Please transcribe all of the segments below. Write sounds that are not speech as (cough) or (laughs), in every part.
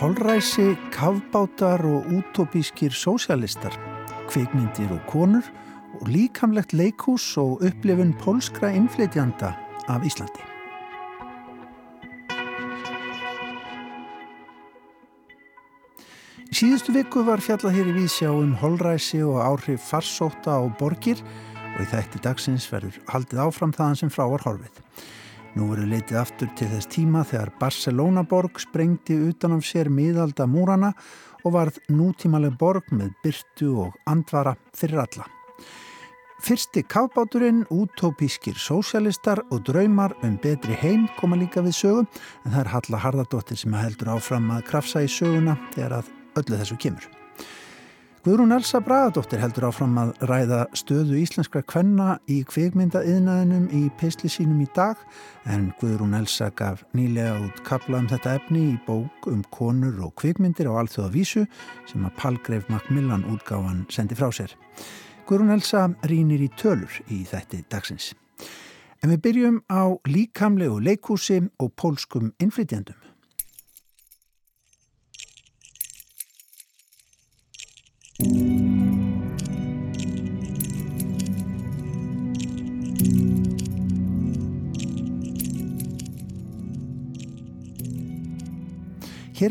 Holræsi, kavbátar og útópískir sósialistar, kveikmyndir og konur og líkamlegt leikús og upplifun pólskra innflytjanda af Íslandi. Í síðustu viku var fjallað hér í vísjá um holræsi og áhrif farsóta á borgir og í þætti dagsins verður haldið áfram þaðan sem frá var horfið. Nú verður leitið aftur til þess tíma þegar Barcelona-borg sprengti utan á sér miðalda múrana og varð nútímaleg borg með byrtu og andvara fyrir alla. Fyrsti kafbáturinn, útópískir sósialistar og draumar um betri heim koma líka við sögum en það er Halla Harðardóttir sem heldur áfram að krafsa í söguna þegar að öllu þessu kemur. Guðrún Elsa Bragadóttir heldur áfram að ræða stöðu íslenskra kvenna í kvikmyndaðiðnaðinum í peisli sínum í dag en Guðrún Elsa gaf nýlega út kapla um þetta efni í bók um konur og kvikmyndir á alþjóða vísu sem að Palgreif Macmillan útgáfan sendi frá sér. Guðrún Elsa rínir í tölur í þætti dagsins. En við byrjum á líkamlegu leikúsi og pólskum innflytjandum. Hér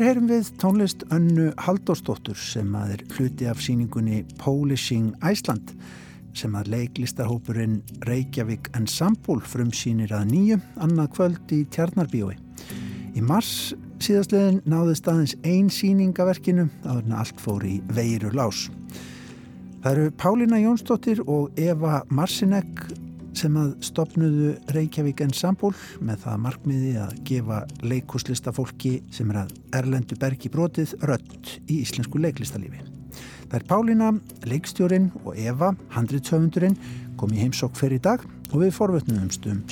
heyrum við tónlist önnu Haldórsdóttur sem að er hluti af síningunni Polishing Iceland sem að leiklistarhópurinn Reykjavík Ensemble frumsýnir að nýju annað kvöld í Tjarnarbíói. Í mars síðastlegin náði staðins ein síningaverkinu að allt fór í veiru lás. Það eru Pálína Jónsdóttir og Eva Marsinek sem að stopnuðu Reykjavík Ensemble með það markmiði að gefa leikuslistafólki sem er að Erlendu Bergi brotið rött í íslensku leiklistalífi. Það er Pálína, leikstjórin og Eva, handritsöfundurinn, kom í heimsokk fyrir dag og við forvötnumst um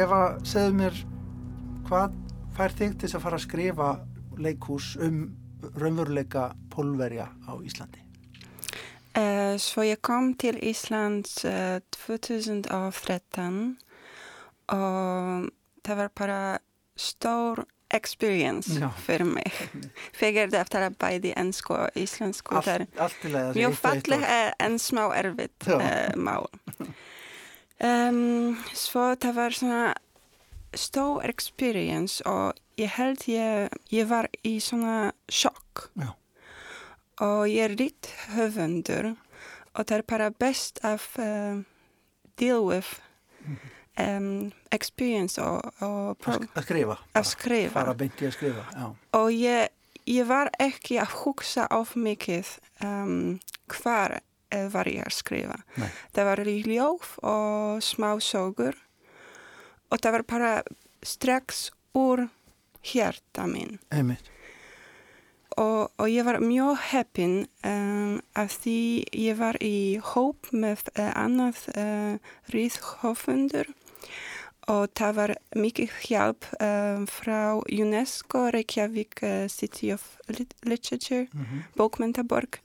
síninguna. Eva, segðu mér hvað fær þig til að fara að skrifa leikús um raunveruleika pólverja á Íslandi? Uh, svo ég kom til Íslands uh, 2013 og það var bara stór experience Já. fyrir mig. (laughs) Fyrir eftir að bæði ennsku og íslensku. Allt, að Mjög falleg en smá erfitt uh, mál. (laughs) Um, svo það var svona stór experience og ég held ég, ég var í svona sjokk Já. og ég er ritt höfundur og það er bara best að uh, deal with um, experience og, og að skrifa, að skrifa. fara beinti að skrifa Já. og ég, ég var ekki að hugsa of mikið um, hvar var ég að skrifa. Nei. Það var í ljóf og smá sögur og það var bara strax úr hjarta minn. Einmitt. Og, og ég var mjög heppin um, af því ég var í hóp með uh, annað uh, ríðhófundur og það var mikið hjálp uh, frá UNESCO, Reykjavík uh, City of Literature, mm -hmm. bókmentaborg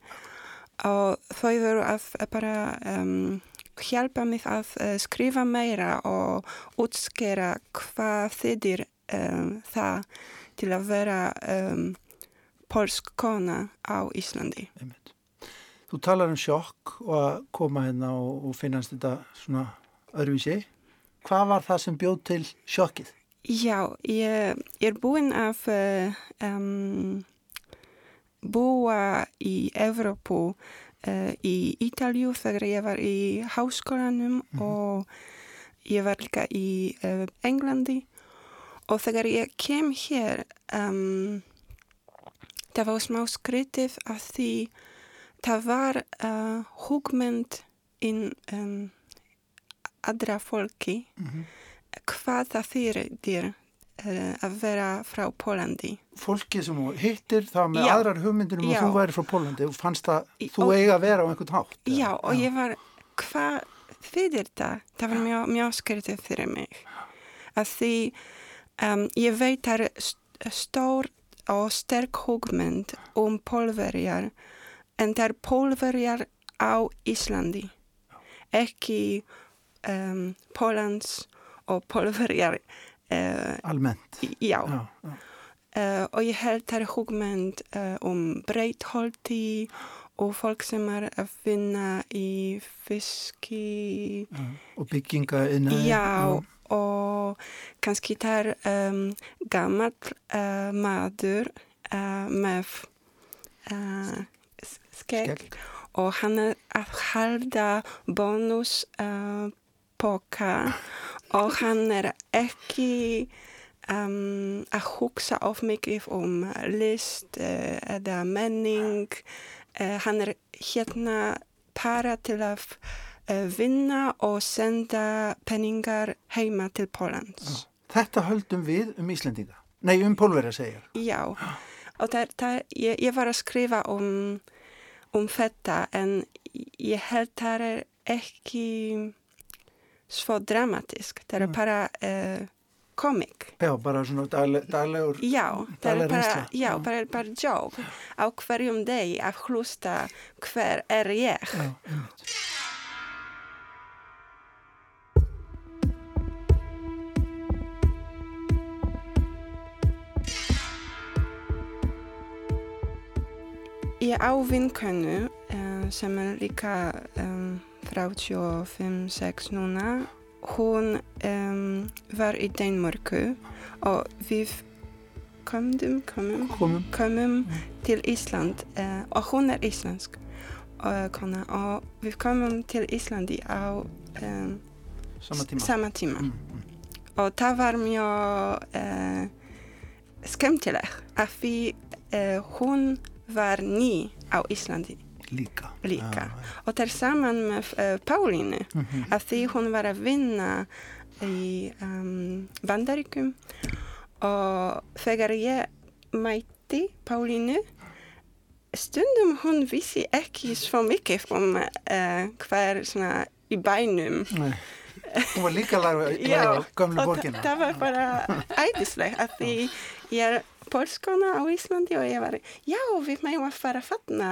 og þau veru að bara um, hjálpa mig að uh, skrifa meira og útskera hvað þýðir um, það til að vera um, polsk kona á Íslandi. Einmitt. Þú talar um sjokk og að koma hérna og, og finnast þetta svona öðruvísi. Hvað var það sem bjóð til sjokkið? Já, ég, ég er búinn af um, búa í Evrópu uh, í Ítalju þegar ég var í háskólanum mm -hmm. og ég var líka í uh, Englandi og þegar ég kem hér um, það var smá skritið að því það var uh, hugmynd inn um, aðra fólki mm -hmm. hvað það þýr Eh, að vera frá Pólandi Fólki sem þú hittir það með já, aðrar hugmyndir um að þú væri frá Pólandi og fannst að þú og, eiga að vera á einhvern hátt Já og já. ég var hvað fyrir það, það var mjög, mjög skrítið fyrir mig. Að því um, ég veit að stór og sterk hugmynd um pólverjar en það er pólverjar á Íslandi, ekki um, Pólans og pólverjar. Uh, Almennt? Já. já, já. Uh, og ég held það er hugmynd uh, um breytholti og fólk sem er að finna í fiski ja, og bygginga innan já, ja. og kannski það er um, gammal uh, maður með skegg og hann er að halda bónuspoka og hann er ekki um, að hugsa of mikið um list uh, eða menning. Uh, hann er hérna para til að uh, vinna og senda penningar heima til Pólans. Þetta höldum við um Íslendinga? Nei, um Pólverja segja. Já, og það, það, ég, ég var að skrifa um, um þetta en ég held það er ekki svo dramatisk. Það er bara komik. Já, bara svona dagleg, daglegur Já, það er bara, já, bara, bara jobb á hverjum deg að hlusta hver er ég. Já, Ég á vinkönnu uh, sem er líka um, 35-6 núna hún um, var í Dænmörku og við komum, komum, komum. komum til Ísland uh, og hún er íslensk uh, kona, og við komum til Íslandi á um, sama tíma, sama tíma. Mm, mm. og það var mjög uh, skemmtileg af því hún var ný á Íslandi Líka. Líka. Og er saman með uh, Pálínu mm -hmm. að því hún var að vinna í um, Bandaríkum og þegar ég mæti Pálínu stundum hún vissi ekki svo mikið um uh, hver svona í bænum Nei. Hún var líka laga (laughs) gamlu borgina. Það var bara æðislega að því ég er polskona á Íslandi og ég var, já við mægum að fara að fatna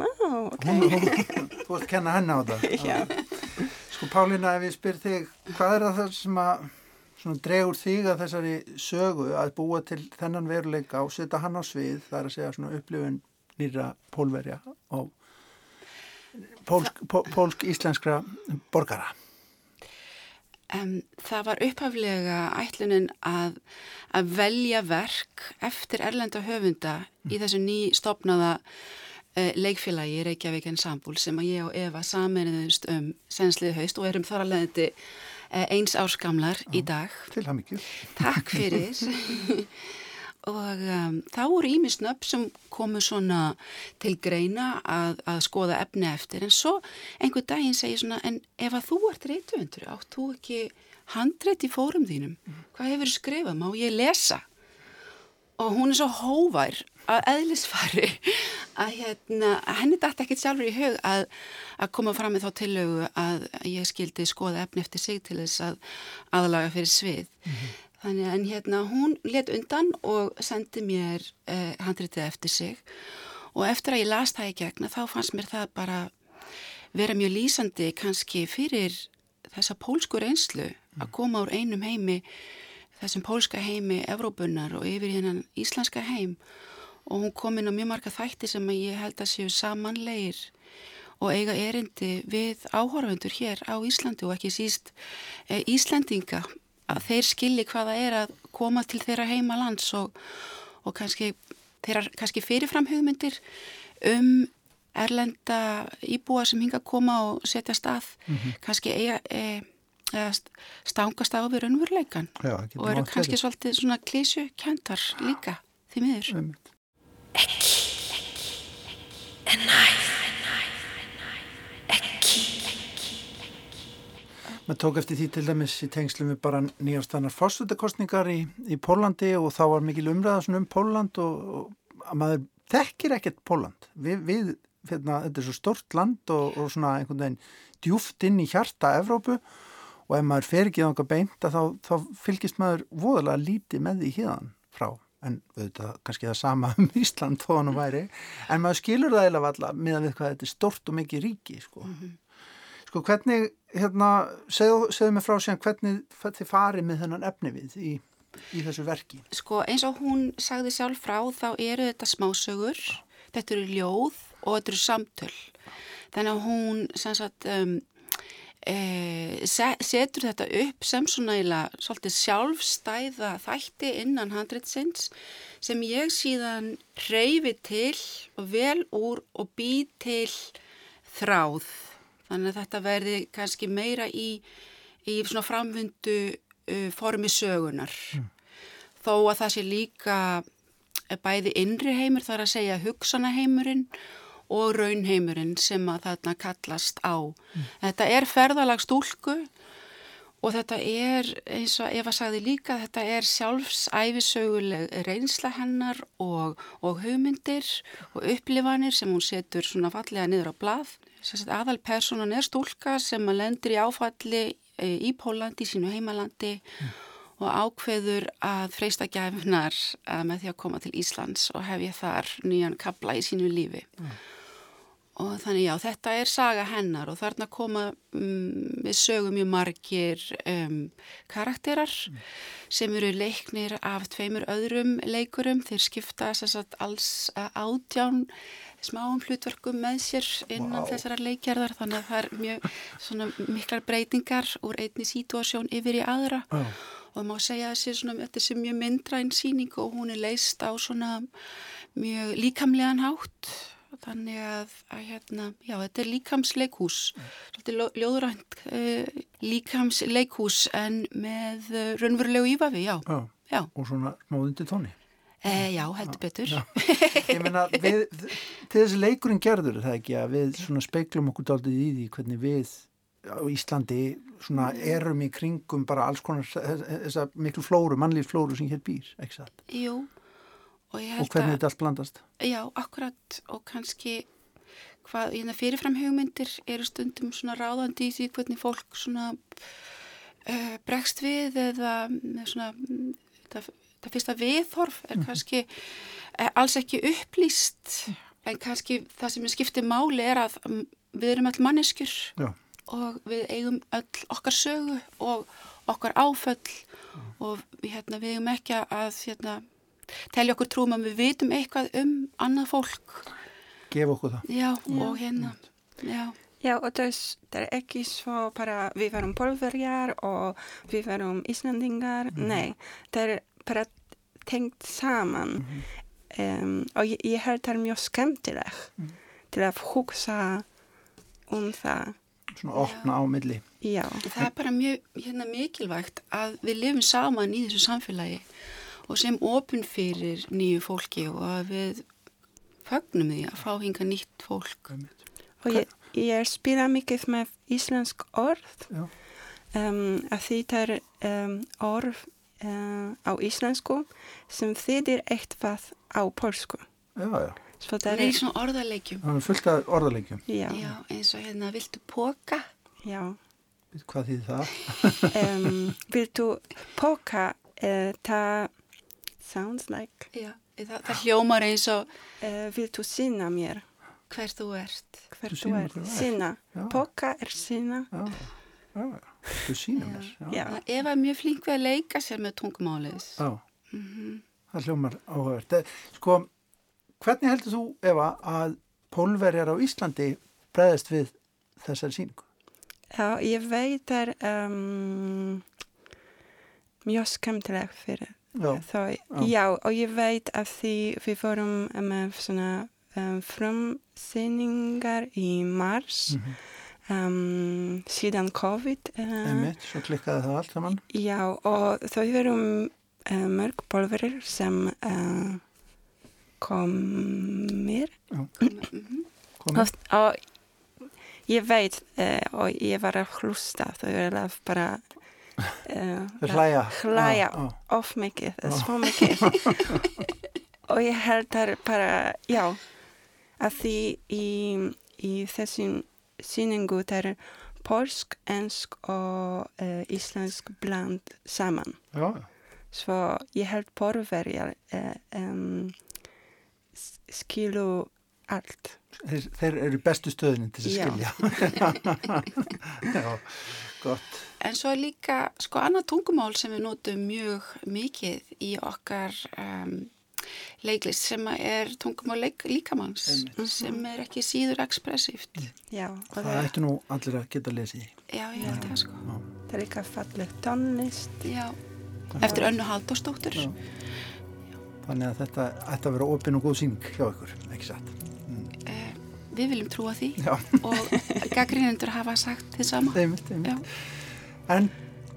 Wow, ok. Þú ert að kenna henni á það. (laughs) Sko Pálína, ef ég spyr þig, hvað er það sem að dregur þig að þessari sögu að búa til þennan veruleika og setja hann á svið, það er að segja svona upplifun nýra pólverja og pólsk-íslenskra pólsk borgara? Um, það var upphaflega ætlunin að, að velja verk eftir erlenda höfunda mm. í þessu ný stopnaða leikfélagi Reykjavík Ensemble sem að ég og Eva saminniðumst um senslið haust og erum þar að leiðandi eh, eins árskamlar Já, í dag. Til ham ekki. Takk fyrir. (laughs) og um, þá voru ímisnöpp sem komu svona til greina að, að skoða efni eftir en svo einhver daginn segir svona en ef að þú ert reytuvendur átt þú ekki handreitt í fórum þínum mm. hvað hefur skrifað, má ég lesa? og hún er svo hóvar að eðlisfari að hérna, henni dætti ekkert sjálfur í hug að, að koma fram með þá tillögu að ég skildi skoða efni eftir sig til þess að aðlaga fyrir svið. Mm -hmm. Þannig en hérna hún let undan og sendi mér eh, handritið eftir sig og eftir að ég las það í gegna þá fannst mér það bara vera mjög lýsandi kannski fyrir þessa pólsku reynslu að koma úr einum heimi þessum pólska heimi Evrópunnar og yfir hérna íslenska heim og hún kom inn á mjög marga þætti sem ég held að séu samanleir og eiga erindi við áhorfundur hér á Íslandi og ekki síst e, Íslandinga að þeir skilji hvaða er að koma til þeirra heima lands og, og kannski þeirra kannski fyrirfram hugmyndir um erlenda íbúa sem hinga að koma og setja stað mm -hmm. kannski eiga e, stangast á við raunveruleikan og eru kannski svolítið svona klísju kjöntar líka því miður ekki en næð ekki maður tók eftir því til dæmis í tengslu með bara nýjastannar fórstöldakostningar í, í Pólandi og þá var mikil umræða um Póland og, og maður þekkir ekkert Póland. Við, við hérna, þetta er svo stort land og, og svona einhvern veginn djúft inn í hjarta Evrópu og ef maður fer ekki á einhver beint þá, þá fylgist maður voðalega lítið með því híðan frá en auðvitað kannski það sama um (laughs) Ísland þó hann væri en maður skilur það eða valla meðan við hvað þetta er stort og mikið ríki sko. Mm -hmm. Sko hvernig, hérna, segðu, segðu mig frá síðan hvernig þið farið með þennan efni við í í þessu verki? Sko eins og hún sagði sjálf frá þá eru þetta smásögur, þetta eru ljóð og þetta eru samtöl. Þannig að hún sagt, um, setur þetta upp sem svona eiginlega svolítið sjálfstæða þætti innan handritsins sem ég síðan reyfi til og vel úr og bý til þráð. Þannig að þetta verði kannski meira í, í svona framvundu uh, formi sögunar mm. þó að það sé líka eh, bæði innri heimur þar að segja hugsanaheimurinn og raunheimurinn sem að þarna kallast á. Mm. Þetta er ferðalag stúlku og þetta er eins og Eva sagði líka þetta er sjálfsæfisöguleg reynsla hennar og, og hugmyndir og upplifanir sem hún setur svona fallega niður á blað. Aðal personan er stúlka sem að lendir í áfalli E, í Pólandi, í sínu heimalandi mm. og ákveður að freysta gæfnar með því að koma til Íslands og hef ég þar nýjan kabla í sínu lífi. Mm. Og þannig já, þetta er saga hennar og þarna koma um, við sögum mjög margir um, karakterar mm. sem eru leiknir af tveimur öðrum leikurum. Þeir skipta sagt, alls átján smáum hlutverkum með sér innan wow. þessara leikjarðar þannig að það er mjög miklar breytingar úr einni sítuasjón yfir í aðra oh. og það má segja að svona, þetta er mjög myndræn síning og hún er leist á svona mjög líkamlegan hátt þannig að, að hérna, já, þetta er líkamsleikús svolítið ljóðrænt uh, líkamsleikús en með uh, raunverulegu ífafi, já. já Já. og svona máðundi tóni E, já, heldur betur. Já. (laughs) Ég meina, við, til þessi leikurinn gerður það ekki að við svona speiklum okkur daldið í því hvernig við á Íslandi svona erum í kringum bara alls konar þessa miklu flóru, mannlið flóru sem hér býr, ekki satt? Jú. Og, og hvernig þetta allt blandast? Já, akkurat og kannski hvað, ég hérna fyrirfram hugmyndir eru stundum svona ráðandi í því hvernig fólk svona uh, bregst við eða svona þetta það fyrsta viðhorf er mhm. kannski er alls ekki upplýst en kannski það sem skiptir máli er að við erum all manneskjur Já. og við eigum öll okkar sögu og okkar áföll Já. og hérna, við eigum ekki að hérna, telja okkur trúum að við vitum eitthvað um annað fólk Gef okkur það Já, Já. og hérna Já Já, og það er ekki svo bara við verum polverjar og við verum Íslandingar, mm. nei, það er bara tengt saman mm -hmm. um, og ég, ég held það er mjög skemmtileg mm. til að hugsa um það Svona opna á milli Já. Það er bara mjög hérna, mikilvægt að við lifum saman í þessu samfélagi og sem opun fyrir nýju fólki og að við fagnum því að fá hinga nýtt fólk Og ég, ég spila mikið með íslensk orð um, að því það er um, orð uh, á íslensku sem þýðir eitthvað á polsku. Já, já. Svo það er svona orðarleikjum. Það er fullt af orðarleikjum. Já. já, eins og hérna, viltu póka? Já. Hvað þýðir það? um, (laughs) viltu póka, uh, það sounds like. Já, það, það hljómar eins og. Uh, viltu sína mér? Hver þú ert. Hver þú ert. Sína. Póka er sína. Já, já, já. Þú sína mér. Já. Eva er mjög flink við að leika sér með tungumálið. Já, mm -hmm. það hljómar áhugavert. Eh, sko, hvernig heldur þú, Eva, að pólverjar á Íslandi bregðast við þessari síningu? Já, ég veit það er um, mjög skemmtileg fyrir þá. Já. og ég veit að því við fórum með svona um, frumsýningar í mars mm -hmm um, síðan COVID. Uh, Einmitt, svo klikkaði það allt saman. Já, og þau verum uh, mörg pólverir sem uh, komir. Mhm. Og, og ég veit, og ég var að hlusta, þau eru bara hlæja, hlæja ah. of mikið, svo mikið. (laughs) og ég held það bara, já, að því í, í þessum síningu það er polsk, ensk og uh, íslensk bland saman. Já, Svo ég held porverjar uh, um, skilu allt. þeir, þeir eru bestu stöðinu til að skilja. (laughs) Já, (laughs) gott. En svo er líka sko annað tungumál sem við notum mjög mikið í okkar um, leiklist sem er tungumál leik, líkamanns Einmitt. sem er ekki síður ekspressíft. Já, og Það það, ættu nú allir að geta lesið í. Já, ég held það sko. það er líka falleg tónlist. Já. Eftir önnu Halldórsdóttur. Já. Þannig að þetta ætti að vera opinn og góð síning hjá ykkur, ekki satt. Eh, við viljum trúa því Já, og gaggrínendur hafa sagt þið sama. einmitt, einmitt. En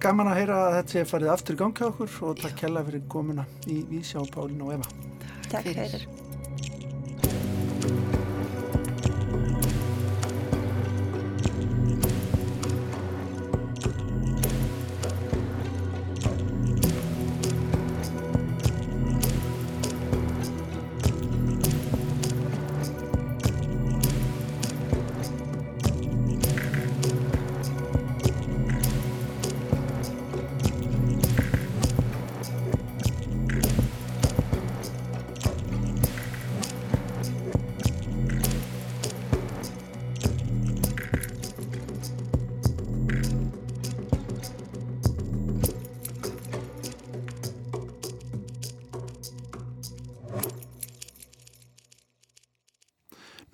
gaman að heyra að þetta sé farið aftur í gang hjá okkur og takk hella fyrir komuna í Vísjá, Pálin og Eva. Takk fyrir. fyrir.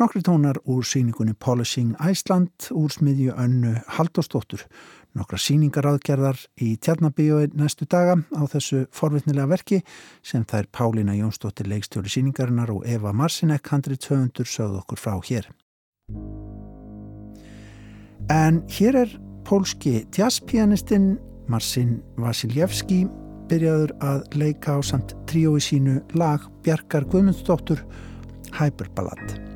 Nokkri tónar úr síningunni Polishing Iceland úr smiðju önnu Haldósdóttur. Nokkra síningaraðgerðar í Tjarnabíói næstu daga á þessu forvitnilega verki sem þær Pálína Jónsdóttir leikstjóri síningarinnar og Eva Marsinek handri 200 sögð okkur frá hér. En hér er pólski jazzpianistinn Marcin Vasiljevski byrjaður að leika á samt tríói sínu lag Bjarkar Guðmundsdóttur Hyperballad.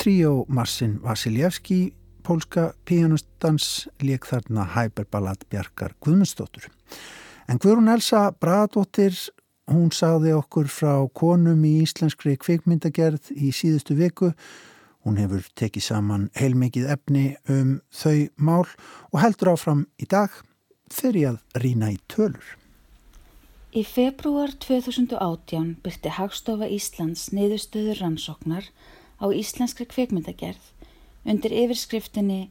Tríó Marsin Vasiljevski, pólska píanustans, leik þarna hæberballad Bjarkar Guðmundsdóttur. En Guðrún Elsa Bradóttir, hún sagði okkur frá konum í íslenskri kvikmyndagerð í síðustu viku. Hún hefur tekið saman heilmikið efni um þau mál og heldur áfram í dag fyrir að rína í tölur. Í februar 2018 byrti Hagstofa Íslands niðurstöður rannsóknar á íslenskri kvikmyndagerð undir yfirskriftinni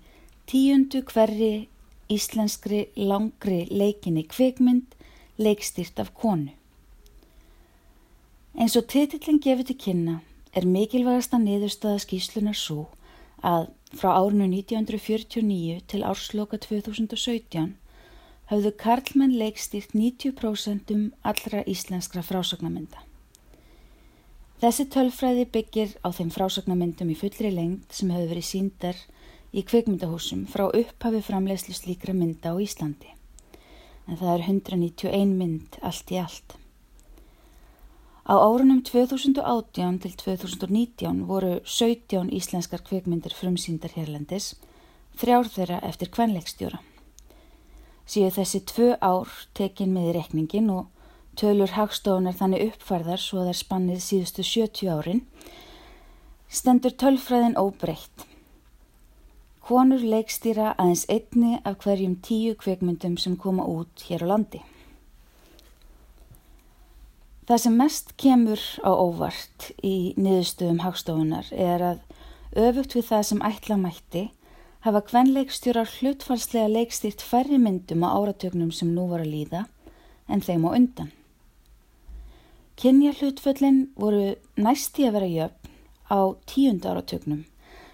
tíundu hverri íslenskri langri leikinni kvikmynd leikstýrt af konu. Eins og titillin gefur til kynna er mikilvægasta niðurstaða skýslunar svo að frá árinu 1949 til ársloka 2017 hafðu Karlmann leikstýrt 90% um allra íslenskra frásagnamynda. Þessi tölfræði byggir á þeim frásagnamyndum í fullri lengt sem hefur verið síndar í kveikmyndahúsum frá upphafi framlegslu slíkra mynda á Íslandi. En það er 191 mynd allt í allt. Á árunum 2018 til 2019 voru 17 íslenskar kveikmyndir frumsýndar hérlendis, þrjár þeirra eftir kvenleikstjóra síðu þessi tvö ár tekin með rekningin og tölur hagstofunar þannig uppfærðar svo að það er spannið síðustu 70 árin, stendur tölfræðin óbreytt. Konur leikstýra aðeins einni af hverjum tíu kveikmyndum sem koma út hér á landi. Það sem mest kemur á óvart í niðurstöðum hagstofunar er að öfugt við það sem ætla mætti hafa kvenleikstjórar hlutfalslega leikstýrt færri myndum á áratögnum sem nú var að líða en þeim á undan. Kynja hlutföllin voru næsti að vera jöfn á tíund áratögnum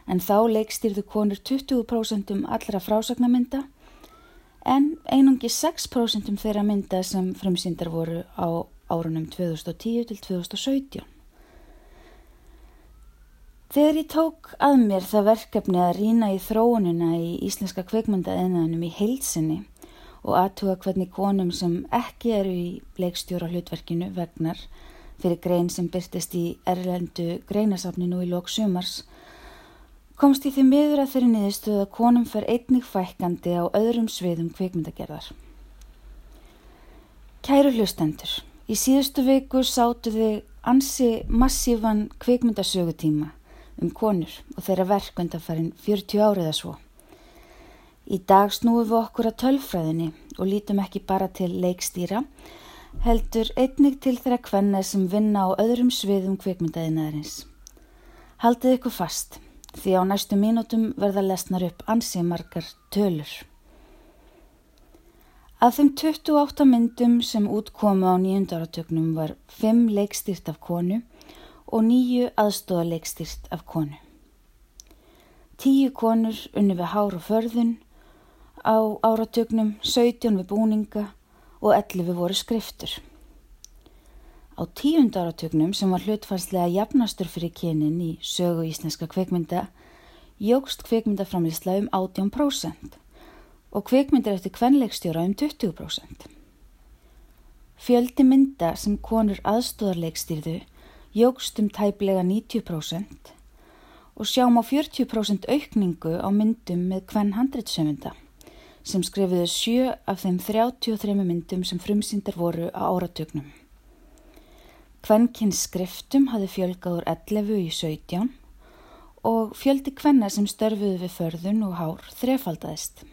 en þá leikstýrðu konur 20% allra frásagnamynda en einungi 6% þeirra mynda sem frumsýndar voru á árunum 2010 til 2017. Þegar ég tók að mér það verkefni að rína í þróunina í íslenska kveikmyndaðinaðinum í heilsinni og aðtuga hvernig konum sem ekki eru í leikstjóra hlutverkinu vegnar fyrir grein sem byrtist í erlendu greinasafninu í lók sumars, komst ég því miður að þeirri niðurstuð að konum fer einnig fækandi á öðrum sviðum kveikmyndagerðar. Kæru hlustendur, í síðustu viku sátu þið ansi massífan kveikmyndasögutíma um konur og þeirra verk undanfærin 40 árið að svo. Í dag snúum við okkur að tölfræðinni og lítum ekki bara til leikstýra, heldur einnig til þeirra kvenna sem vinna á öðrum sviðum kvikmyndaðinaðarins. Haldið ykkur fast, því á næstu mínútum verða lesnar upp ansið margar tölur. Af þeim 28 myndum sem útkomu á nýjundaratöknum var 5 leikstýrt af konu og nýju aðstóðaleikstýrt af konu. Tíu konur unni við hár og förðun, á áratögnum 17 við búninga og 11 voru skriftur. Á tíund áratögnum sem var hlutfalslega jafnastur fyrir kynin í sögu íslenska kveikmynda jógst kveikmyndaframlisla um 18% og kveikmyndir eftir kvenleikstjóra um 20%. Fjöldi mynda sem konur aðstóðarleikstýrðu jógst um tæplega 90% og sjáum á 40% aukningu á myndum með hvern handreitsöfunda sem skrifiðu sjö af þeim 33 myndum sem frumsýndar voru á áratögnum. Kvennkins skriftum hafi fjölgaður 11 í 17 og fjöldi kvenna sem störfuðu við förðun og hár þrefaldaðist.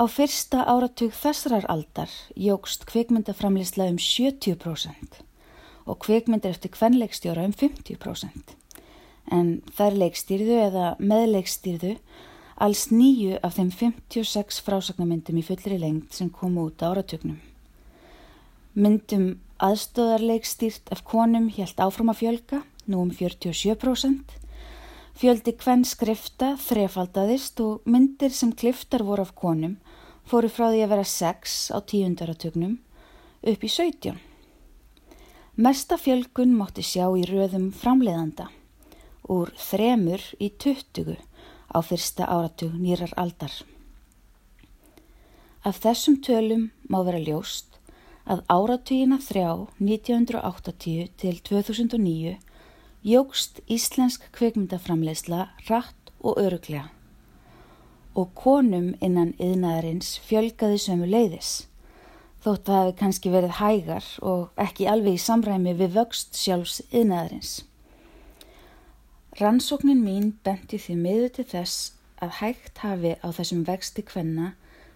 Á fyrsta áratug þessrar aldar jógst kvikmyndaframlisla um 70% og kvikmyndir eftir kvenleikstjóra um 50%. En þær leikstýrðu eða meðleikstýrðu alls nýju af þeim 56 frásagnamyndum í fullri lengt sem kom út áratögnum. Myndum aðstóðarleikstýrt af konum helt áfram að fjölga, nú um 47%. Fjöldi kvenn skrifta þrefaldaðist og myndir sem kliftar voru af konum fóru frá því að vera 6 á tíundaratögnum upp í 17. Mesta fjölgun mátti sjá í röðum framleiðanda úr þremur í tuttugu á fyrsta áratug nýrar aldar. Af þessum tölum má vera ljóst að áratugina þrjá 1980 til 2009 jógst íslensk kvikmyndaframleysla rætt og öruglega og konum innan yðnaðarins fjölgaði sömu leiðis þótt það hefði kannski verið hægar og ekki alveg í samræmi við vöxt sjálfs yðnaðarins. Rannsóknin mín benti því miður til þess að hægt hafi á þessum vexti kvenna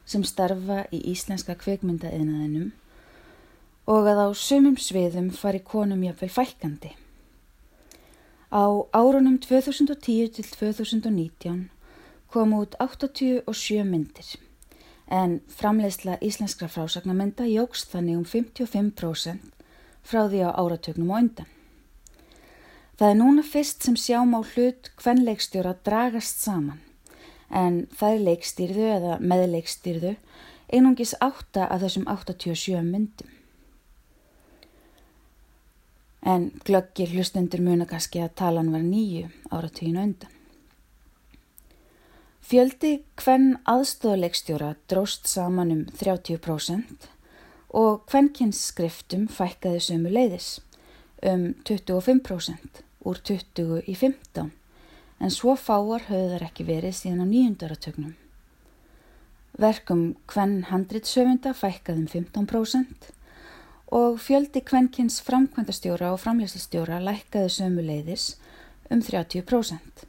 sem starfa í íslenska kvikmyndaðinaðinum og að á sumum sviðum fari konum jáfnvel fælkandi. Á árunum 2010 til 2019 kom út 87 myndir en framleiðsla íslenskra frásagnamynda jógst þannig um 55% frá því á áratögnum og undan. Það er núna fyrst sem sjáum á hlut hvern leikstjóra dragast saman en það er leikstýrðu eða meðleikstýrðu einungis átta af þessum 87 myndum. En glöggir hlustendur muna kannski að talan var nýju áratöginu undan. Fjöldi hvern aðstóðleikstjóra dróst saman um 30% og hvernkynnsskriftum fækkaði sömu leiðis um 25% úr 20 í 15 en svo fáar höfðu þar ekki verið síðan á nýjundaratögnum. Verkum hvern handritsöfunda fækkaði um 15% og fjöldi hvenkynns framkvæmdastjóra og framleyslistjóra lækkaði sömu leiðis um 30%.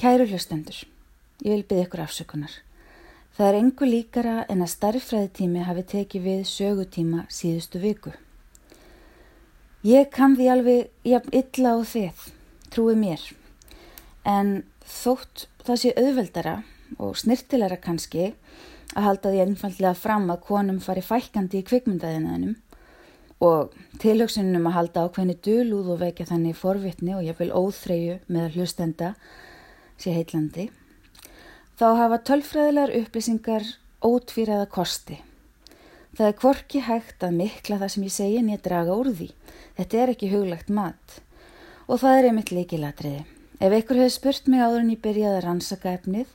Kæru hlustendur, ég vil byggja ykkur afsökunar. Það er engu líkara en að starffræðitími hafi tekið við sögutíma síðustu viku. Ég kann því alveg jafn illa á þið, trúið mér, en þótt það sé auðveldara og snirtilara kannski að halda því einfallega fram að konum fari fækandi í kvikmyndaðinaðinum og tilhugsunum að halda ákveðni dölúð og vekja þannig forvitni og vil óþreyju með hlustenda sé heitlandi, þá hafa tölfræðilegar upplýsingar ótvíraða kosti. Það er kvorki hægt að mikla það sem ég segi en ég draga úr því. Þetta er ekki huglagt mat. Og það er einmitt leikilatriði. Ef einhver hefði spurt mig áður en ég byrjaði að rannsaka efnið,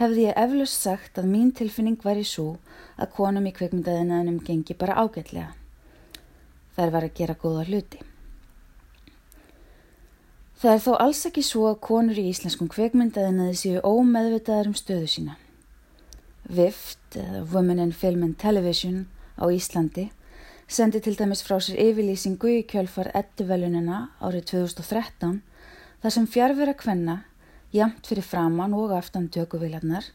hefði ég eflust sagt að mín tilfinning var í svo að konum í kveikmyndaðinaðinum gengi bara ágætlega. Það var að gera góða hluti. Það er þó alls ekki svo að konur í íslenskum kveikmyndaðinaði séu ómeðvitaðar um stöðu sína. VIFT, Women in Film and Television á Íslandi, sendi til dæmis frá sér yfirlýsingu í kjölfar ettuvelunina árið 2013 þar sem fjárvera kvenna, jamt fyrir framann og aftan tökuvilarnar,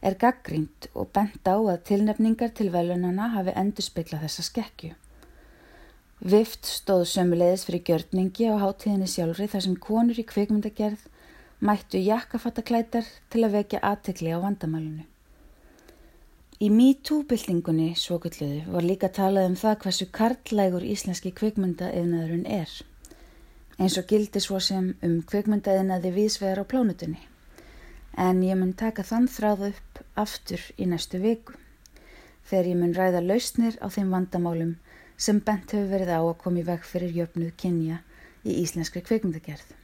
er gaggrínt og bent á að tilnefningar til velunana hafi endur speikla þessa skekju. Vift stóð sömulegis fyrir gjörningi á hátíðinni sjálfri þar sem konur í kvikmyndagerð mættu jakkafattaklætar til að vekja aðtekli á vandamælunu. Í MeToo-byltingunni, svo gulluðu, var líka talað um það hversu karlægur íslenski kvikmyndaeðnaðurinn er, eins og gildi svo sem um kvikmyndaeðnaði vísvegar á plónutunni. En ég mun taka þann þráð upp aftur í næstu viku, þegar ég mun ræða lausnir á þeim vandamálum sem bent hefur verið á að koma í veg fyrir jöfnuð kynja í íslenskri kveikmyndagerð.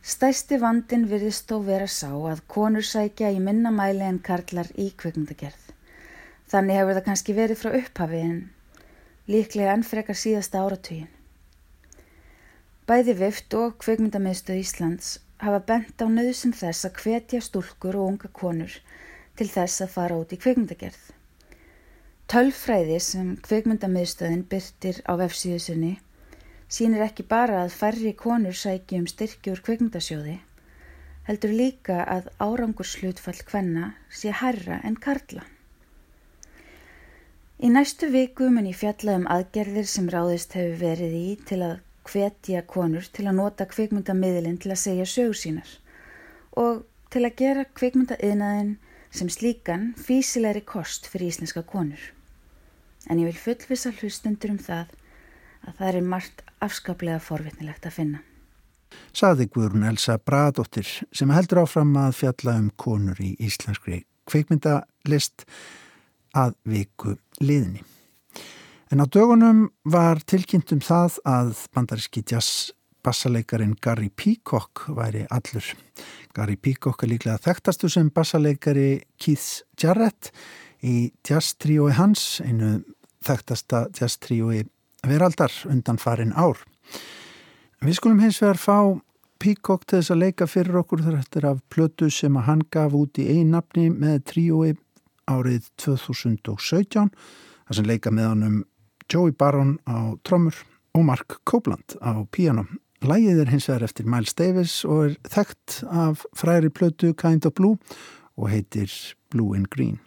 Stæsti vandin virðist þó vera sá að konur sækja í minna mæli en karlar í kveikmyndagerð. Þannig hefur það kannski verið frá upphafi en líklega ennfrekar síðasta áratugin. Bæði vift og kveikmyndamiðstöð Íslands hafa bent á nöðsum þess að hvetja stúlkur og unga konur til þess að fara út í kveikmyndagerð. Tölfræði sem kveikmyndamiðstöðin byrtir á vefsíðusinni sínir ekki bara að færri konur sæki um styrkjur kveikmyndasjóði, heldur líka að árangurslutfall hvenna sé herra en karla. Í næstu viku mun ég fjalla um aðgerðir sem ráðist hefur verið í til að hvetja konur til að nota kveikmyndamiðlinn til að segja sögur sínar og til að gera kveikmyndaiðnaðin sem slíkan físilegri kost fyrir íslenska konur en ég vil fullvisa hlustendur um það að það er margt afskaplega forvitnilegt að finna. Saði Guðrún Elsa Bradóttir sem heldur áfram að fjalla um konur í íslenskri kveikmyndalist að viku liðni. En á dögunum var tilkynnt um það að bandaríski jazz bassaleikarin Gary Peacock væri allur. Gary Peacock er líklega þekktastu sem bassaleikari Keith Jarrett í jazz-tríói hans, einu þekktasta jazz-tríói veraldar undan farin ár. Við skulum hins vegar fá Peacock til þess að leika fyrir okkur þetta er af plötu sem að hann gaf út í einn nafni með tríói árið 2017 þar sem leika með hann um Joey Baron á trömmur og Mark Copeland á piano. Lægið er hins vegar eftir Miles Davis og er þekkt af fræri plötu Kind of Blue og heitir Blue and Green.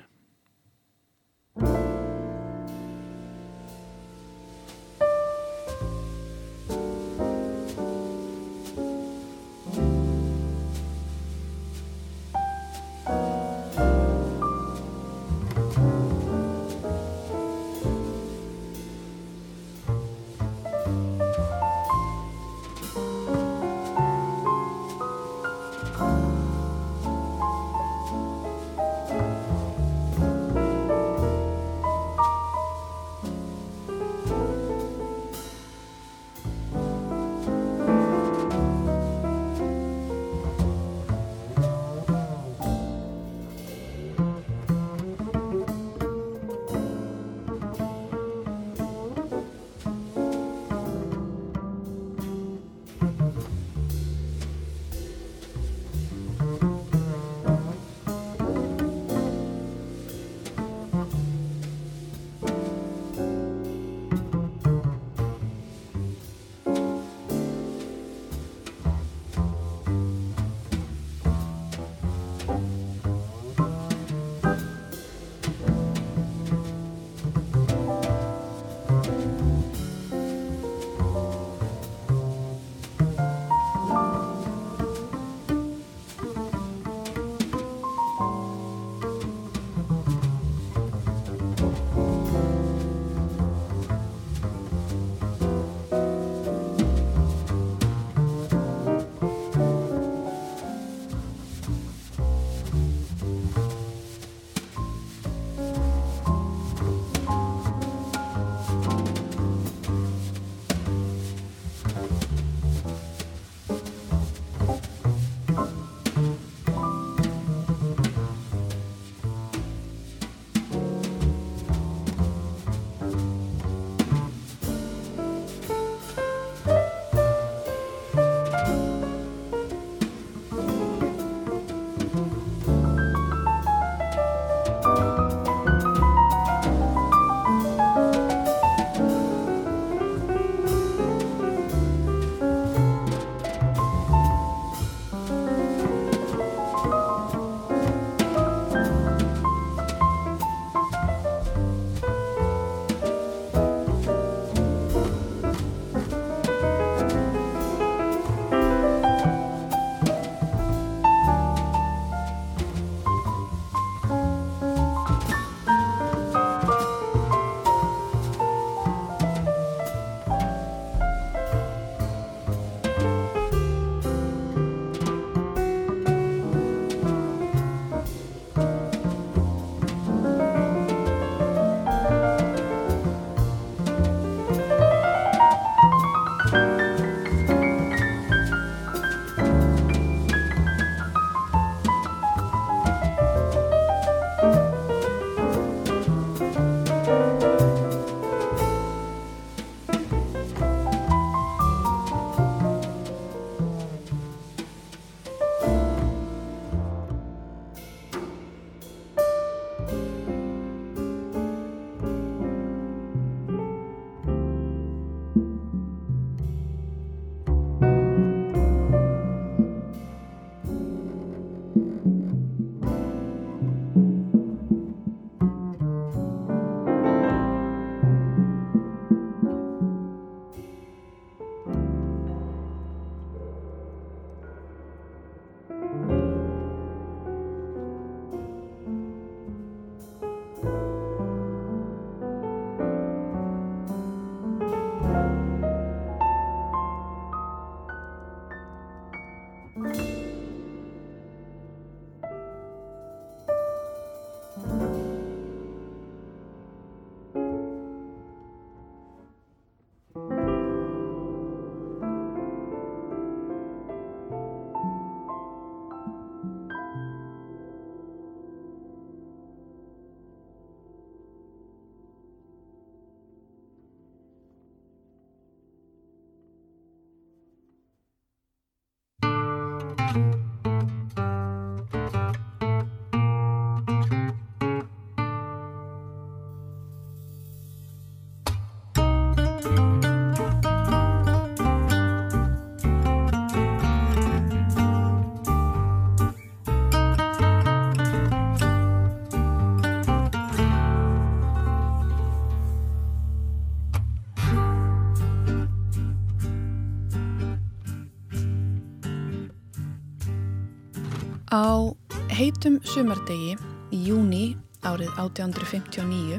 Heitum sumardegi í júni árið 1859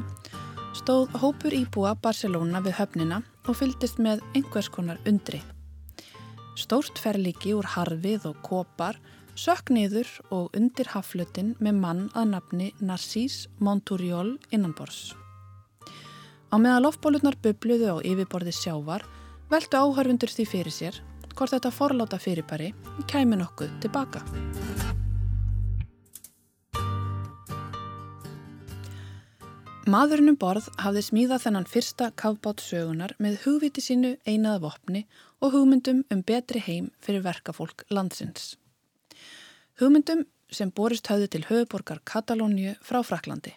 stóð hópur íbúa Barcelona við höfnina og fyldist með einhvers konar undri. Stórt ferliki úr harfið og kopar sökk niður og undir haflutin með mann að nafni Narcís Monturiol innanbors. Á meðan lofbólurnar bubluðu á yfirborði sjávar veldu áhörfundur því fyrir sér hvort þetta forláta fyrirbæri kæmi nokkuð tilbaka. Maðurinn um borð hafði smíðað þennan fyrsta kafbát sögunar með hugviti sínu einaða vopni og hugmyndum um betri heim fyrir verkafólk landsins. Hugmyndum sem borist höfðu til höfuborgar Katalóniu frá Fraklandi.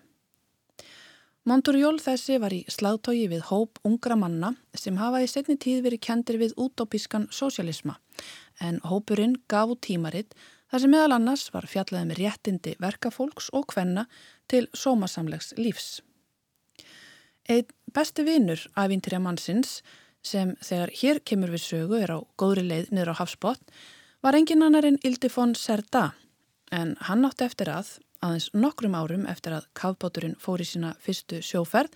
Monturjól þessi var í slagtógi við hóp ungra manna sem hafa í setni tíð verið kendir við útópískan sósialisma en hópurinn gaf út tímaritt þar sem meðal annars var fjallaði með réttindi verkafólks og hvenna til sómasamlegs lífs. Einn besti vinnur æfintýrja mannsins sem þegar hér kemur við sögu er á góðri leið niður á hafsbót var engin annarinn Ildifón Serda en hann átti eftir að, aðeins nokkrum árum eftir að kafbáturinn fór í sína fyrstu sjóferð,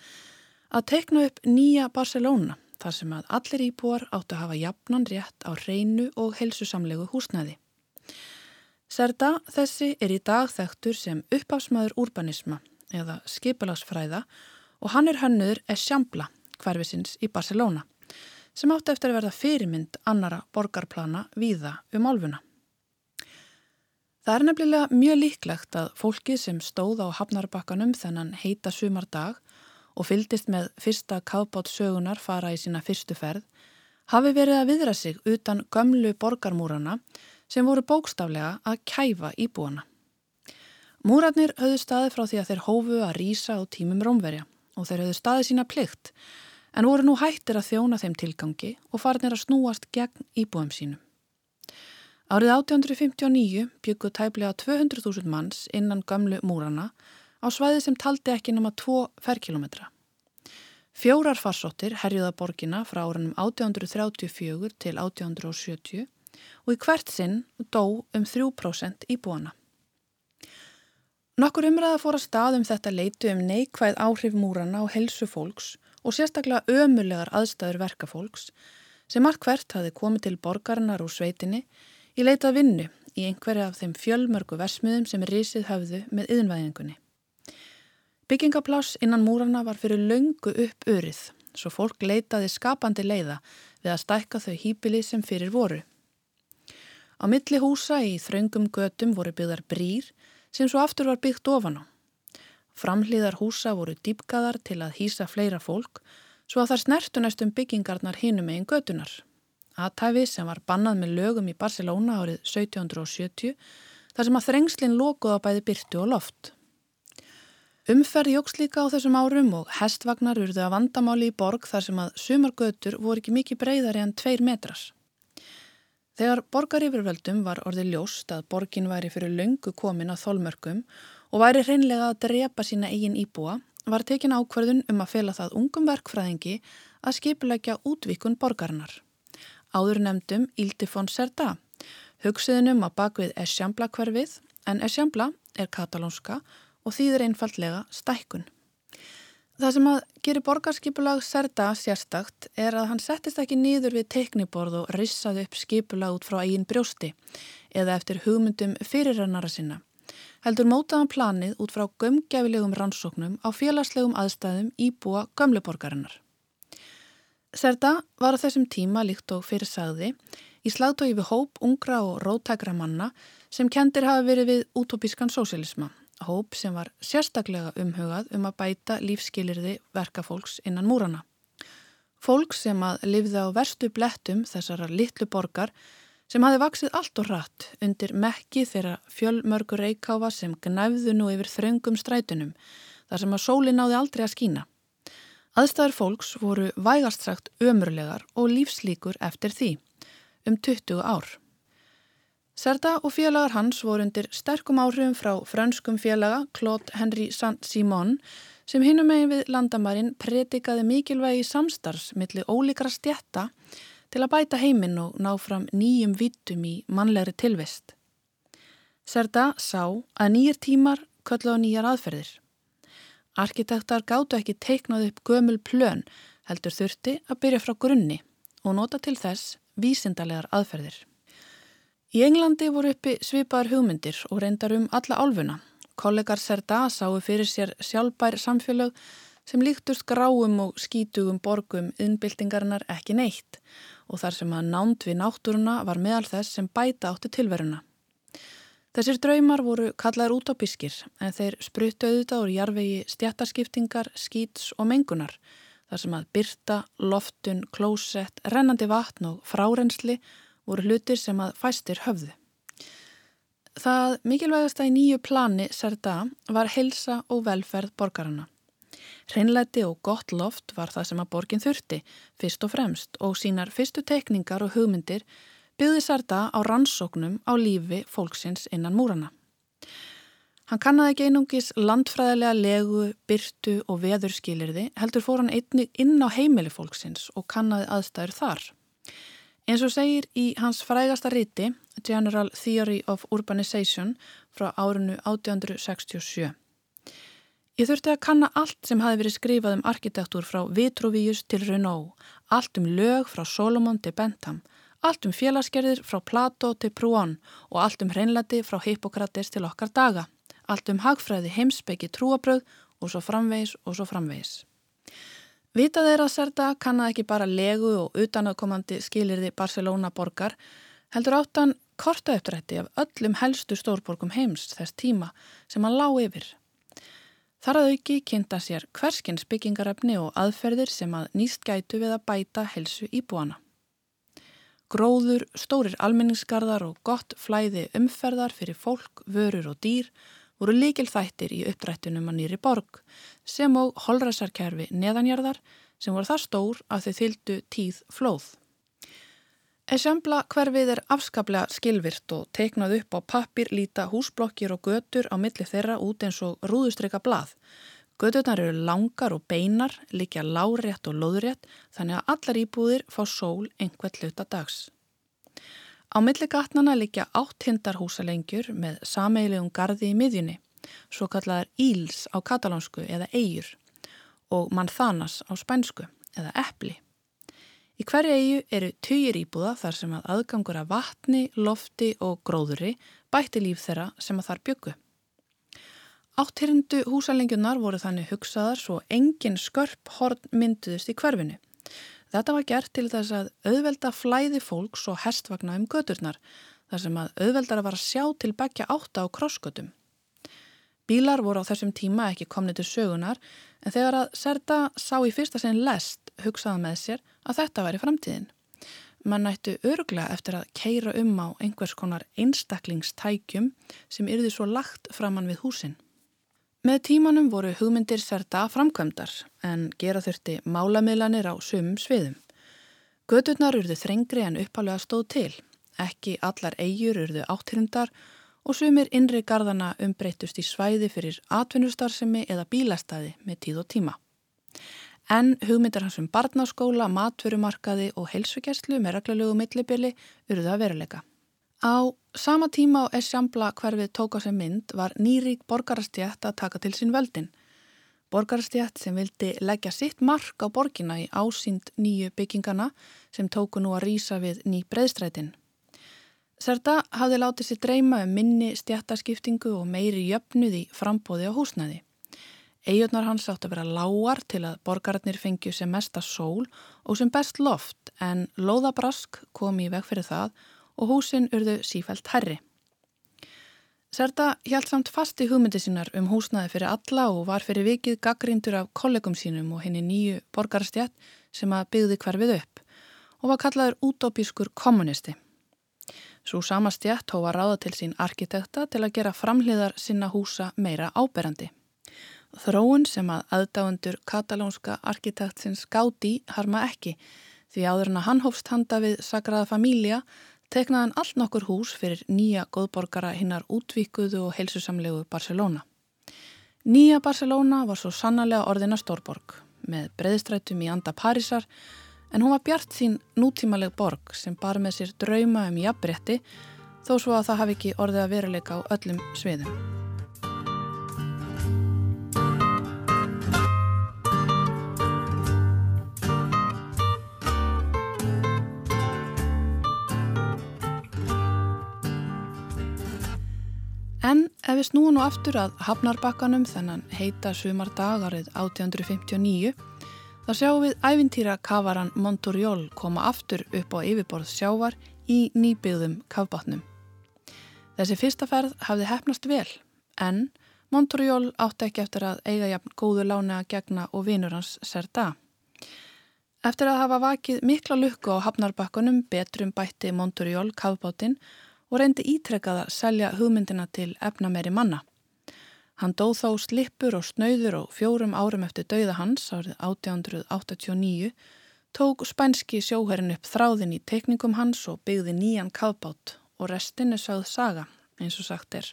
að tekna upp nýja Barcelona þar sem að allir íbúar áttu að hafa jafnan rétt á reynu og helsusamlegu húsnæði. Serda þessi er í dag þekktur sem uppafsmaður urbanisma eða skipalagsfræða og hann er hannur Eixambla, hverfisins í Barcelona, sem átti eftir að verða fyrirmynd annara borgarplana víða um álfuna. Það er nefnilega mjög líklegt að fólki sem stóð á hafnarbakkanum þennan heita sumardag og fyldist með fyrsta kábátt sögunar fara í sína fyrstu ferð hafi verið að viðra sig utan gömlu borgarmúrana sem voru bókstaflega að kæfa íbúana. Múratnir höfðu staði frá því að þeir hófu að rýsa á tímum rómverja og þeir höfðu staðið sína plikt en voru nú hættir að þjóna þeim tilgangi og farinir að snúast gegn íbúum sínum. Árið 1859 byggu tæplega 200.000 manns innan gamlu múrana á svæði sem taldi ekki nama 2 ferkilometra. Fjórar farsóttir herjuða borgina frá árunum 1834 til 1870 og í hvert sinn dó um 3% íbúana. Nokkur umræða fór að staðum þetta leitu um neikvæð áhrif múrana og helsu fólks og sérstaklega ömulegar aðstæður verkafólks sem allt hvert hafi komið til borgarinnar úr sveitinni í leitað vinnu í einhverja af þeim fjölmörgu versmiðum sem risið höfðu með yðinvæðingunni. Byggingapláss innan múrana var fyrir löngu upp örið svo fólk leitaði skapandi leiða við að stækka þau hýpili sem fyrir voru. Á milli húsa í þraungum götum voru byggðar brýr sem svo aftur var byggt ofan á. Framhlýðar húsa voru dýpkaðar til að hýsa fleira fólk svo að það snertu næstum byggingarnar hinum megin götunar. Aðtæfi sem var bannað með lögum í Barcelona árið 1770 þar sem að þrengslinn lokuð á bæði byrtu og loft. Umferð jóks líka á þessum árum og hestvagnar urðu að vandamáli í borg þar sem að sumargötur voru ekki mikið breyðari en tveir metrar. Þegar borgaryfirvöldum var orðið ljóst að borgin væri fyrir löngu komin að þólmörkum og væri hreinlega að drepa sína eigin íbúa, var tekin ákverðun um að fela það ungum verkfræðingi að skipulegja útvíkun borgarinnar. Áður nefndum Ildifón Serda, hugsiðunum að bakvið Eixambla hverfið, en Eixambla er katalónska og þýðir einfallega stækkun. Það sem að gerir borgarskipulag Serda sérstakt er að hann settist ekki nýður við tekniborð og rissaði upp skipulag út frá eigin brjósti eða eftir hugmyndum fyrirrannara sinna. Heldur mótaðan planið út frá gömgefilegum rannsóknum á félagslegum aðstæðum íbúa gömluborgarinnar. Serda var á þessum tíma líkt og fyrir sagði í slagtói við hóp ungra og rótækra manna sem kendir hafi verið við útópískan sósialisma hóp sem var sérstaklega umhugað um að bæta lífskilirði verkafólks innan múrana. Fólk sem að lifði á verstu blettum þessara litlu borgar sem hafi vaksið allt og rætt undir mekki þeirra fjölmörgur reikáfa sem gnæfðu nú yfir þröngum strætunum þar sem að sólinn náði aldrei að skína. Aðstæður fólks voru vægastrækt ömurlegar og lífslíkur eftir því um 20 ár. Serda og félagar hans voru undir sterkum áhrifum frá franskum félaga Claude Henry Saint-Simon sem hinum megin við landamærin predikaði mikilvægi samstarfs millir ólíkra stjætta til að bæta heiminn og ná fram nýjum vittum í mannlegri tilvist. Serda sá að nýjir tímar köllu á nýjar aðferðir. Arkitektar gáttu ekki teiknað upp gömul plön heldur þurfti að byrja frá grunni og nota til þess vísindalegar aðferðir. Í Englandi voru uppi svipaðar hugmyndir og reyndar um alla álfuna. Kollegar Serda sáu fyrir sér sjálfbær samfélag sem líktust gráum og skítugum borgum innbyltingarinnar ekki neitt og þar sem að nánd við náttúruna var meðal þess sem bæta átti tilveruna. Þessir draumar voru kallaður út á biskir en þeir spruttu auðvitað úr jarvegi stjættaskiptingar, skýts og mengunar þar sem að byrta, loftun, klósett, rennandi vatn og frárensli voru hlutir sem að fæstir höfðu. Það mikilvægasta í nýju plani Serda var helsa og velferð borgarana. Hreinleiti og gott loft var það sem að borgin þurfti, fyrst og fremst, og sínar fyrstu tekningar og hugmyndir byggði Sarda á rannsóknum á lífi fólksins innan múrana. Hann kannaði ekki einungis landfræðilega legu, byrtu og veðurskilirði, heldur fór hann einnig inn á heimili fólksins og kannaði aðstæður þar. Eins og segir í hans frægasta riti, General Theory of Urbanization, frá árinu 1867. Ég þurfti að kanna allt sem hafi verið skrifað um arkitektúr frá Vitruvius til Renault, allt um lög frá Solomon til Bentham, Allt um félagsgerðir frá Plato til Prúan og allt um hreinlæti frá Hippokrates til okkar daga. Allt um hagfræði heimsbyggi trúabröð og svo framvegis og svo framvegis. Vitað er að Serda kannaði ekki bara legu og utanakomandi skilirði Barcelona borgar, heldur áttan korta upprætti af öllum helstu stórborgum heims þess tíma sem hann lág yfir. Þar að auki kynnta sér hverskins byggingarefni og aðferðir sem að nýst gætu við að bæta helsu íbúana. Gróður, stórir almenningsgarðar og gott flæði umferðar fyrir fólk, vörur og dýr voru líkil þættir í uppdrættunum að nýri borg sem og holræsarkerfi neðanjarðar sem voru það stór að þau þyldu tíð flóð. Essembla hverfið er afskaplega skilvirt og teiknað upp á pappir líta húsblokkir og götur á milli þeirra út eins og rúðustryka blað Göturnar eru langar og beinar, líkja lárétt og loðrétt þannig að allar íbúðir fá sól einhvert hluta dags. Á milli gatnana líkja átt hindarhúsalengjur með sameilegum gardi í miðjunni, svo kallaðar íls á katalánsku eða eigur og manþanas á spænsku eða eppli. Í hverju eigu eru týjir íbúða þar sem að aðgangur af vatni, lofti og gróðuri bætti líf þeirra sem að þar byggu. Áttýrindu húsalengjurnar voru þannig hugsaðar svo engin skörp horn mynduðist í hverfinu. Þetta var gert til þess að auðvelda flæði fólks og hestvagna um göturnar, þar sem að auðveldara var að sjá til begja átta á krossgötum. Bílar voru á þessum tíma ekki komnið til sögunar, en þegar að Serda sá í fyrsta sinn lest hugsaða með sér að þetta væri framtíðin. Man nættu örglega eftir að keira um á einhvers konar einstaklingstækjum sem yrði svo lagt framann við húsinn. Með tímanum voru hugmyndir serta framkvæmdar en gera þurfti málamiðlanir á sumum sviðum. Göturnar urðu þrengri en uppalega stóð til. Ekki allar eigjur urðu áttirindar og sumir innri gardana umbreytust í svæði fyrir atvinnustarsemi eða bílastæði með tíð og tíma. En hugmyndir hans um barnaskóla, matverumarkaði og heilsugjæslu með reglulegu millibili urðu að veruleika. Á sama tíma á Essambla hverfið tók á sig mynd var nýrík borgarastjætt að taka til sín völdin. Borgarastjætt sem vildi leggja sitt mark á borgina í ásýnd nýju byggingana sem tóku nú að rýsa við ný breyðstrætin. Serta hafði látið sér dreyma um minni stjættaskiptingu og meiri jöfnuð í frambóði á húsnaði. Eyjurnar hans átt að vera lágar til að borgararnir fengju sem mesta sól og sem best loft en loðabrask kom í veg fyrir það og húsin urðu sífælt herri. Serta hjælt samt fast í hugmyndi sínar um húsnaði fyrir alla og var fyrir vikið gaggrindur af kollegum sínum og henni nýju borgarstjætt sem að byggði hverfið upp og var kallaður útópískur kommunisti. Svo sama stjætt hófa ráða til sín arkitekta til að gera framhliðar sinna húsa meira áberandi. Þróun sem að aðdáendur katalónska arkitektsins gáti harma ekki því áður en að hann hófst handa við Sagrada Família teknaðan allt nokkur hús fyrir nýja góðborgara hinnar útvíkuðu og heilsusamlegu Barcelona. Nýja Barcelona var svo sannarlega orðina stórborg með breyðstrætum í anda Parísar en hún var bjart þín nútímaleg borg sem bar með sér drauma um jafnbretti þó svo að það hafi ekki orðið að veruleika á öllum sviðum. En ef við snúum nú aftur að Hafnarbakkanum þennan heita sumar dagarið 1859 þá sjáum við ævintýra kavaran Montoriol koma aftur upp á yfirborð sjávar í nýbyggðum kavbátnum. Þessi fyrsta ferð hafði hefnast vel en Montoriol átti ekki eftir að eiga jafn góðu lána að gegna og vinur hans Serda. Eftir að hafa vakið mikla lukku á Hafnarbakkanum betrum bætti Montoriol kavbátinn og reyndi ítrekkað að selja hugmyndina til efnameri manna. Hann dóð þá slippur og snauður og fjórum árum eftir dauða hans árið 1889 tók spænski sjóherrin upp þráðin í teikningum hans og byggði nýjan kavbát og restin er sögð saga eins og sagt er.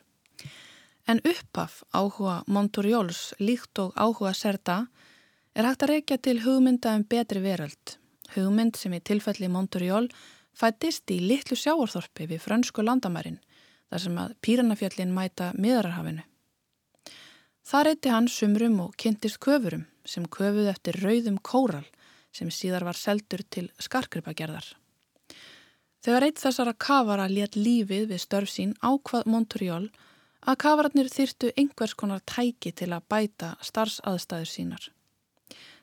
En uppaf áhuga Montorjóls líkt og áhuga Serda er hægt að reykja til hugmynda um betri veröld. Hugmynd sem í tilfelli Montorjól fættist í litlu sjáarþorpi við frönsku landamærin þar sem að Píranafjallin mæta miðararhafinu. Það reyti hann sumrum og kynntist köfurum sem köfuð eftir rauðum kóral sem síðar var seldur til skarkripagerðar. Þegar eitt þessara kavara létt lífið við störf sín ákvað Montoriol að kavararnir þyrtu einhvers konar tæki til að bæta starfsaðstæður sínar.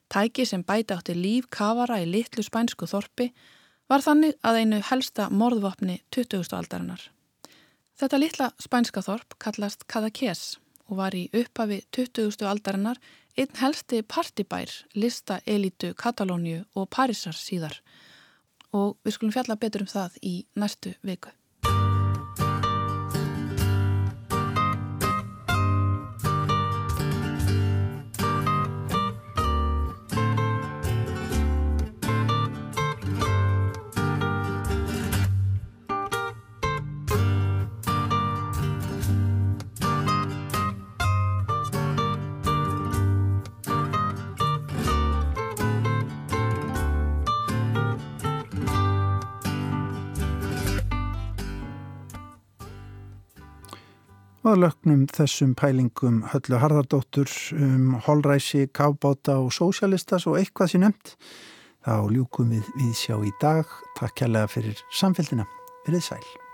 Tæki sem bæta átti líf kavara í litlu spænsku þorpi var þannig að einu helsta morðvapni 20. aldarinnar. Þetta litla spænska þorp kallast Cadaqués og var í upphafi 20. aldarinnar einn helsti partibær lista elitu Katalóniu og Parísar síðar og við skulum fjalla betur um það í næstu viku. Og að lögnum þessum pælingum höllu harðardóttur um holræsi, kábáta og sósialistas og eitthvað sem nefnt þá ljúkum við við sjá í dag. Takk kærlega fyrir samfélgina verið sæl